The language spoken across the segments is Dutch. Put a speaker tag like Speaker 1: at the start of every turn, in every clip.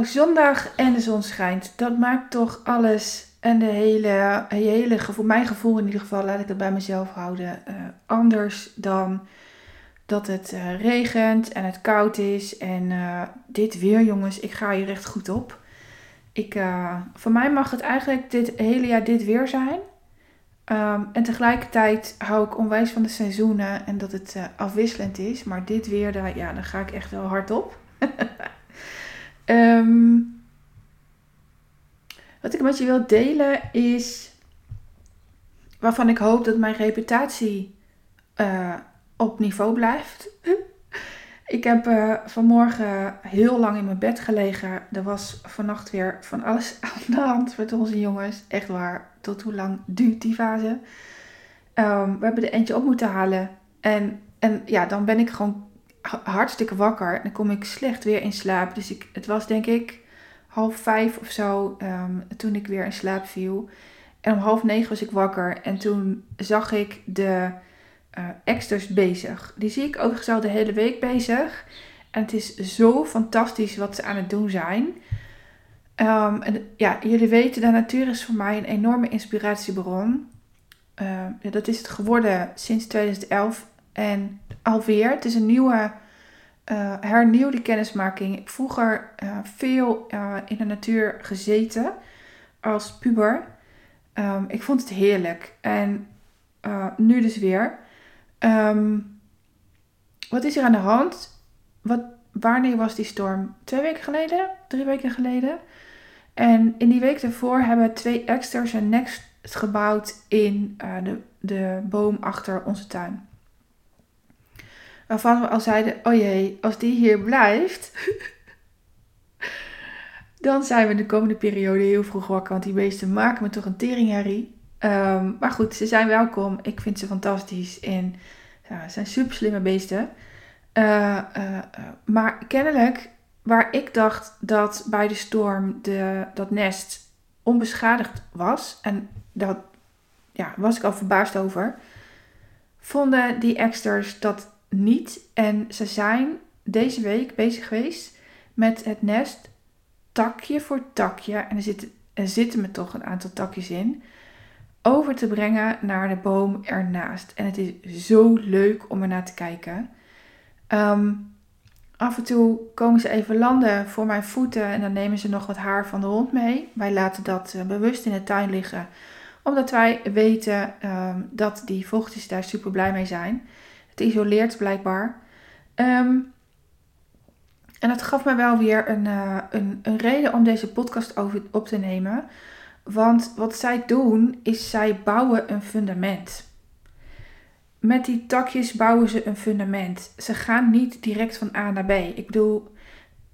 Speaker 1: Oh, zondag en de zon schijnt. Dat maakt toch alles en de hele, hele gevoel, mijn gevoel in ieder geval, laat ik het bij mezelf houden, uh, anders dan dat het uh, regent en het koud is. En uh, dit weer, jongens, ik ga hier echt goed op. Ik, voor mij mag het eigenlijk dit hele jaar dit weer zijn. Um, en tegelijkertijd hou ik onwijs van de seizoenen en dat het afwisselend is. Maar dit weer, daar, ja, daar ga ik echt wel hard op. um, wat ik met je wil delen is waarvan ik hoop dat mijn reputatie uh, op niveau blijft. ik heb uh, vanmorgen heel lang in mijn bed gelegen. Er was vannacht weer van alles aan de hand met onze jongens. Echt waar. Tot hoe lang duurt die fase? Um, we hebben er eentje op moeten halen. En, en ja, dan ben ik gewoon hartstikke wakker. En dan kom ik slecht weer in slaap. Dus ik, het was denk ik half vijf of zo ehm, toen ik weer in slaap viel. En om half negen was ik wakker. En toen zag ik de uh, extras bezig. Die zie ik overigens al de hele week bezig. En het is zo fantastisch wat ze aan het doen zijn. Um, en ja, jullie weten, de natuur is voor mij een enorme inspiratiebron. Uh, dat is het geworden sinds 2011. En alweer, het is een nieuwe uh, hernieuwde kennismaking. Ik vroeger uh, veel uh, in de natuur gezeten als puber. Um, ik vond het heerlijk. En nu dus weer. Um, wat is er aan de hand? Wat, wanneer was die storm? Twee weken geleden? Drie weken geleden? En in die week daarvoor hebben twee exters een nest gebouwd in de, de boom achter onze tuin waarvan we al zeiden: oh jee, als die hier blijft, dan zijn we de komende periode heel vroeg wakker. Want die beesten maken me toch een teringherrie. Um, maar goed, ze zijn welkom. Ik vind ze fantastisch. En ja, ze zijn super slimme beesten. Uh, uh, maar kennelijk, waar ik dacht dat bij de storm de, dat nest onbeschadigd was, en dat ja, was ik al verbaasd over, vonden die exters dat niet. En ze zijn deze week bezig geweest met het nest takje voor takje. En er zitten, er zitten me toch een aantal takjes in. Over te brengen naar de boom ernaast. En het is zo leuk om er naar te kijken. Ehm, af en toe komen ze even landen voor mijn voeten en dan nemen ze nog wat haar van de hond mee. Wij laten dat eh, bewust in de tuin liggen, omdat wij weten um, dat die vochtjes daar super blij mee zijn. Het isoleert blijkbaar. Ehm, en dat gaf me wel weer een, uh, een, een reden om deze podcast over, op te nemen. Want wat zij doen, is zij bouwen een fundament. Met die takjes bouwen ze een fundament. Ze gaan niet direct van A naar B. Ik bedoel,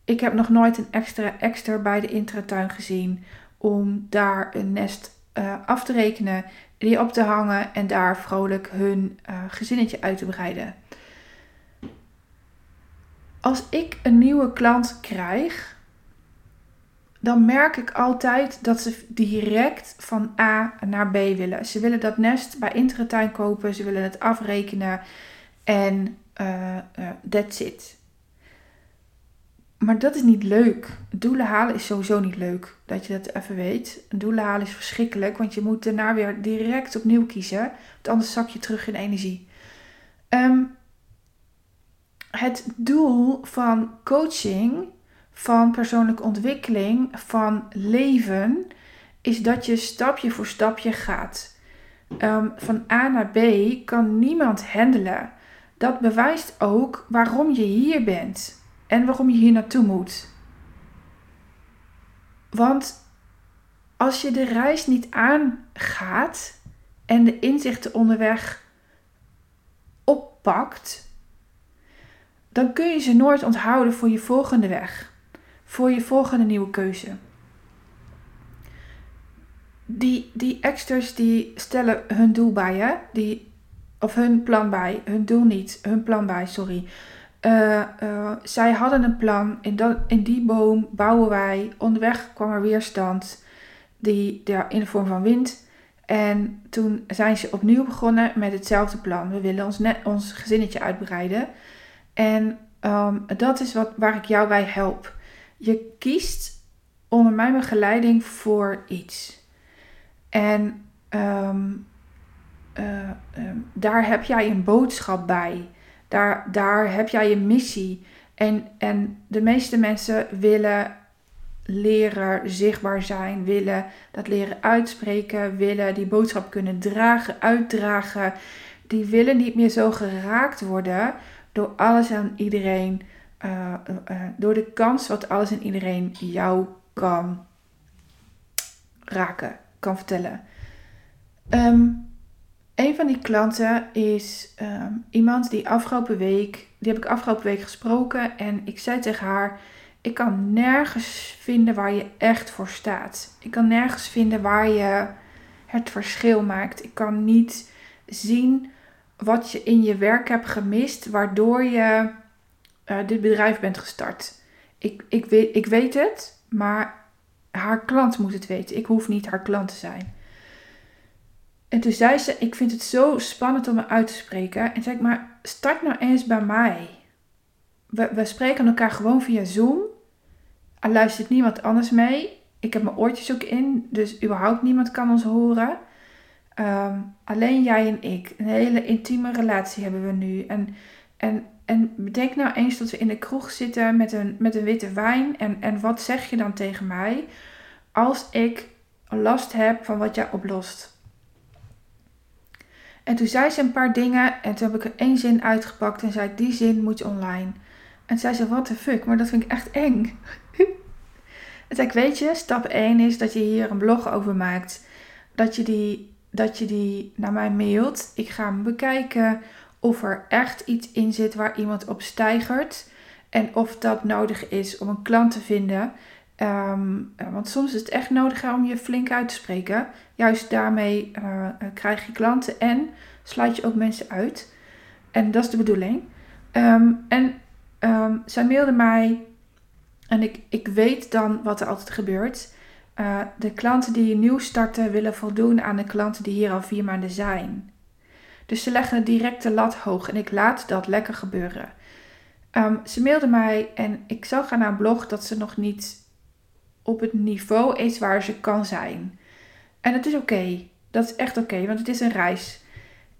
Speaker 1: ik heb nog nooit een extra extra bij de intratuin gezien om daar een nest uh, af te rekenen die op te hangen en daar vrolijk hun uh, gezinnetje uit te breiden. Als ik een nieuwe klant krijg, dan merk ik altijd dat ze direct van A naar B willen. Ze willen dat nest bij Intertuin kopen, ze willen het afrekenen en uh, that's it. Maar dat is niet leuk. Doelen halen is sowieso niet leuk. Dat je dat even weet. Doelen halen is verschrikkelijk. Want je moet daarna weer direct opnieuw kiezen. Want anders zak je terug in energie. Um, het doel van coaching, van persoonlijke ontwikkeling, van leven, is dat je stapje voor stapje gaat. Um, van A naar B kan niemand handelen. Dat bewijst ook waarom je hier bent en waarom je hier naartoe moet. Want als je de reis niet aangaat en de inzichten onderweg oppakt, dan kun je ze nooit onthouden voor je volgende weg, voor je volgende nieuwe keuze. Die, die extras die stellen hun doel bij je, die, of hun plan bij, hun doel niet, hun plan bij, sorry. Uh, uh, zij hadden een plan. In, in die boom bouwen wij. Onderweg kwam er weerstand die, in de vorm van wind. En toen zijn ze opnieuw begonnen met hetzelfde plan. We willen ons, ons gezinnetje uitbreiden. En um, dat is wat, waar ik jou bij help. Je kiest onder mijn begeleiding voor iets. En ehm, eh, ehm, daar heb jij een boodschap bij. Daar, daar heb jij een missie. En, en de meeste mensen willen leren zichtbaar zijn, willen dat leren uitspreken, willen die boodschap kunnen dragen, uitdragen. Die willen niet meer zo geraakt worden door alles en iedereen, uh, uh, door de kans wat alles en iedereen jou kan raken, kan vertellen. Um, een van die klanten is um, iemand die afgelopen week, die heb ik afgelopen week gesproken en ik zei tegen haar, ik kan nergens vinden waar je echt voor staat. Ik kan nergens vinden waar je het verschil maakt. Ik kan niet zien wat je in je werk hebt gemist, waardoor je uh, dit bedrijf bent gestart. Ik, ik, weet, ik weet het, maar haar klant moet het weten. Ik hoef niet haar klant te zijn. En toen zei ze: Ik vind het zo spannend om me uit te spreken. En zei ik: Maar start nou eens bij mij. We, we spreken elkaar gewoon via Zoom. Er luistert niemand anders mee. Ik heb mijn oortjes ook in, dus überhaupt niemand kan ons horen. Um, alleen jij en ik. Een hele intieme relatie hebben we nu. En, en, en bedenk nou eens dat we in de kroeg zitten met een, met een witte wijn. En, en wat zeg je dan tegen mij als ik last heb van wat jij oplost? En toen zei ze een paar dingen en toen heb ik er één zin uitgepakt en zei die zin moet je online. En zei ze, what the fuck, maar dat vind ik echt eng. en zei ik, weet je, stap 1 is dat je hier een blog over maakt. Dat je die, dat je die naar mij mailt. Ik ga hem bekijken of er echt iets in zit waar iemand op stijgert. En of dat nodig is om een klant te vinden. Ehm, eh, want soms is het echt nodig om je flink uit te spreken. Juist daarmee uh, krijg je klanten en sluit je ook mensen uit. En dat is de bedoeling. Ehm, en um, zij mailde mij en ik, ik weet dan wat er altijd gebeurt. De klanten die nieuw starten willen voldoen aan de klanten die hier al vier maanden zijn. Dus ze leggen direct de lat hoog en ik laat dat lekker gebeuren. ze mailde mij en ik zag aan haar blog dat ze nog niet op het niveau is waar ze kan zijn. En dat is oké. Dat is echt oké, want het is een reis.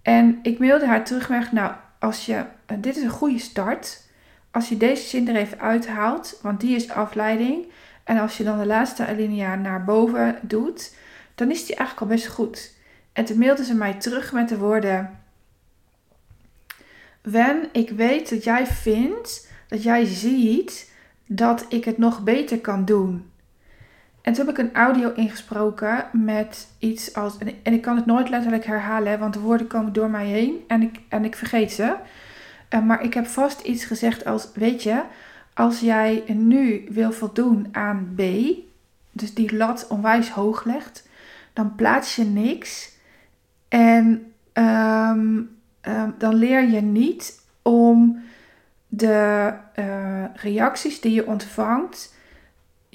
Speaker 1: En ik mailde haar terug met, nou, als je, dit is een goede start. Als je deze zin er even uithaalt, want die is afleiding. En als je dan de laatste alinea naar boven doet, dan is die eigenlijk al best goed. En toen mailde ze mij terug met de woorden: Wen, ik weet dat jij vindt, dat jij ziet dat ik het nog beter kan doen. En toen heb ik een audio ingesproken met iets als. En ik kan het nooit letterlijk herhalen, want de woorden komen door mij heen en ik, en ik vergeet ze. Uh, maar ik heb vast iets gezegd als: Weet je, als jij nu wil voldoen aan B, dus die lat onwijs hoog legt, dan plaats je niks. En um, um, dan leer je niet om de uh, reacties die je ontvangt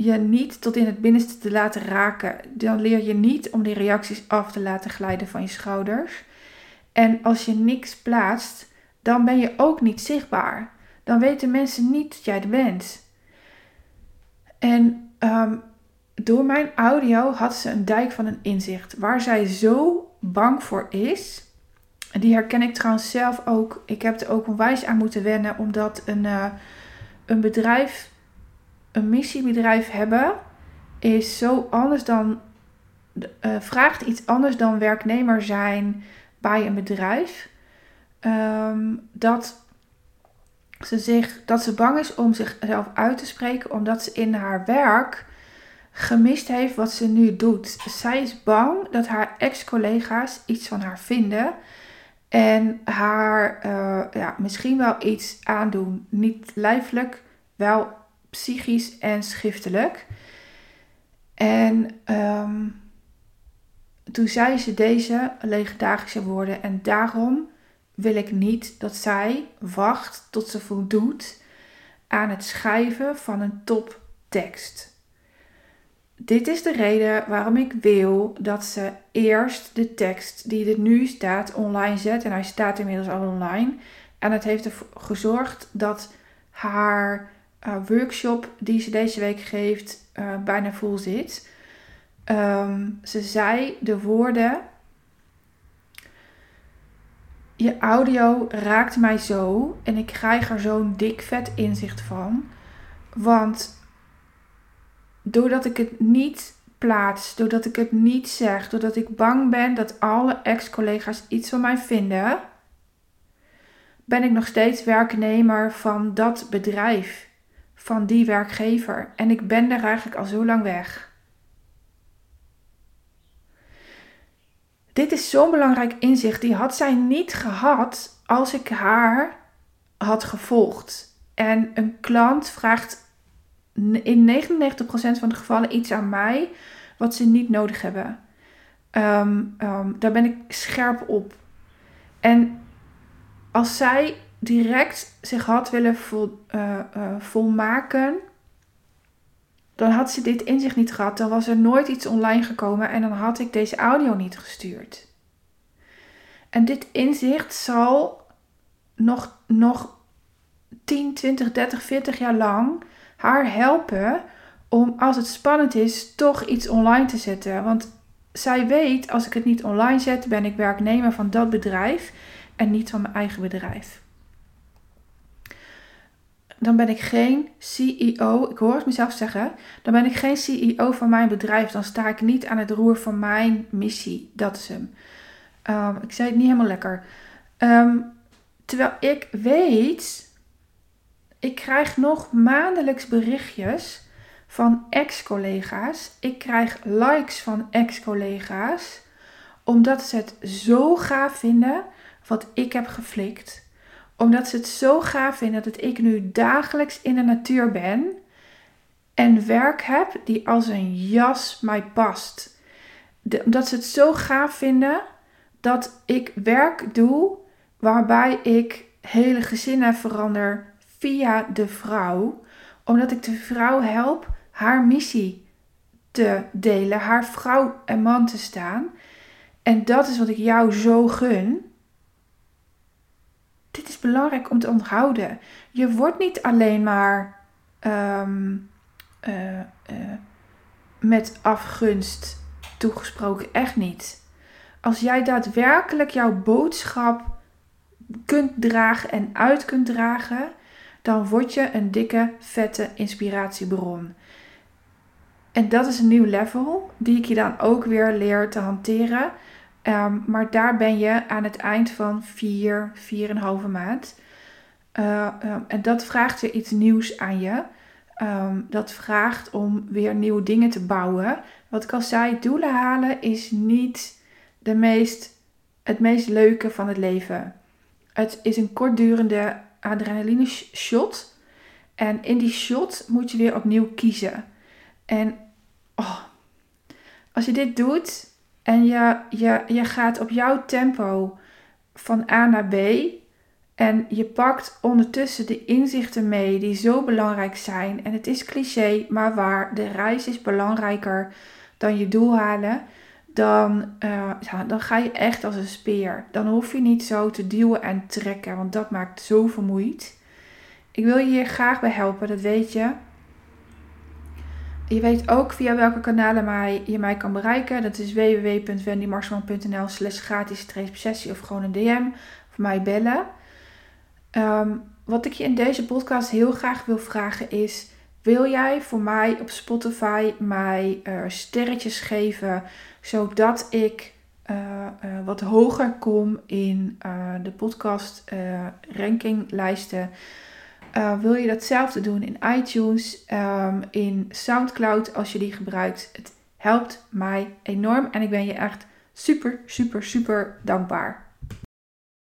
Speaker 1: je niet tot in het binnenste te laten raken. Dan leer je niet om die reacties af te laten glijden van je schouders. En als je niks plaatst, dan ben je ook niet zichtbaar. Dan weten mensen niet dat jij er bent. En ehm, door mijn audio had ze een dijk van een inzicht. Waar zij zo bang voor is. Die herken ik trouwens zelf ook. Ik heb er ook onwijs aan moeten wennen, omdat een, uh, een bedrijf een missiebedrijf hebben is zo anders dan, uh, vraagt iets anders dan werknemer zijn bij een bedrijf. Um, dat ze, zich, dat ze bang is om zichzelf uit te spreken, omdat ze in haar werk gemist heeft wat ze nu doet. Zij is bang dat haar ex-collega's iets van haar vinden en haar uh, ja, misschien wel iets aandoen. Niet lijfelijk, wel psychisch en schriftelijk. En um, toen zei ze deze legendarische woorden. En daarom wil ik niet dat zij wacht tot ze voldoet aan het schrijven van een toptekst. Dit is de reden waarom ik wil dat ze eerst de tekst die er nu staat online zet. En hij staat inmiddels al online. En het heeft ervoor gezorgd dat haar uh, workshop die ze deze week geeft bijna vol zit. Ehm, ze zei de woorden. Je audio raakt mij zo en ik krijg er zo'n dik vet inzicht van. Want doordat ik het niet plaats, doordat ik het niet zeg, doordat ik bang ben dat alle ex-collega's iets van mij vinden, ben ik nog steeds werknemer van dat bedrijf, van die werkgever. En ik ben daar eigenlijk al zo lang weg. Dit is zo'n belangrijk inzicht. Die had zij niet gehad als ik haar had gevolgd. En een klant vraagt in 99% van de gevallen iets aan mij wat ze niet nodig hebben. Ehm, ehm, daar ben ik scherp op. En als zij direct zich had willen uh, uh, volmaken, dan had ze dit inzicht niet gehad. Dan was er nooit iets online gekomen en dan had ik deze audio niet gestuurd. En dit inzicht zal nog, nog 10, 20, 30, 40 jaar lang haar helpen om als het spannend is toch iets online te zetten. Want zij weet, als ik het niet online zet, ben ik werknemer van dat bedrijf en niet van mijn eigen bedrijf. Dan ben ik geen CEO, ik hoor het mezelf zeggen, dan ben ik geen CEO van mijn bedrijf. Dan sta ik niet aan het roer van mijn missie. Dat is hem. Um, ik zei het niet helemaal lekker. Um, terwijl ik weet, ik krijg nog maandelijks berichtjes van ex-collega's. Ik krijg likes van ex-collega's, omdat ze het zo gaaf vinden wat ik heb geflikt. Omdat ze het zo gaaf vinden dat ik nu dagelijks in de natuur ben en werk heb die als een jas mij past. omdat ze het zo gaaf vinden dat ik werk doe waarbij ik hele gezinnen verander via de vrouw. Omdat ik de vrouw help haar missie te delen, haar vrouw en man te staan. En dat is wat ik jou zo gun. Dit is belangrijk om te onthouden. Je wordt niet alleen maar ehm, eh, eh, met afgunst toegesproken. Echt niet. Als jij daadwerkelijk jouw boodschap kunt dragen en uit kunt dragen, dan word je een dikke, vette inspiratiebron. En dat is een nieuw level die ik je dan ook weer leer te hanteren. Ehm, maar daar ben je aan het eind van vier, vier en een halve maand. Uh, en dat vraagt weer iets nieuws aan je. Um, dat vraagt om weer nieuwe dingen te bouwen. Wat ik al zei, doelen halen is niet de meest, het meest leuke van het leven. Het is een kortdurende adrenaline shot. En in die shot moet je weer opnieuw kiezen. En oh, als je dit doet en je, je, je gaat op jouw tempo van A naar B. En je pakt ondertussen de inzichten mee die zo belangrijk zijn. En het is cliché, maar waar. De reis is belangrijker dan je doel halen. Dan, ja, dan ga je echt als een speer. Dan hoef je niet zo te duwen en trekken, want dat maakt zo vermoeid. Ik wil je hier graag bij helpen, dat weet je. Je weet ook via welke kanalen mij, je mij kan bereiken. Dat is www.wendymarsman.nl slash gratis sessie of gewoon een DM of mij bellen. Ehm, wat ik je in deze podcast heel graag wil vragen is... Wil jij voor mij op Spotify mij uh, sterretjes geven... zodat ik uh, uh, wat hoger kom in de podcast rankinglijsten... Uh, wil je datzelfde doen in iTunes, um, in SoundCloud als je die gebruikt? Het helpt mij enorm en ik ben je echt super, super, super dankbaar.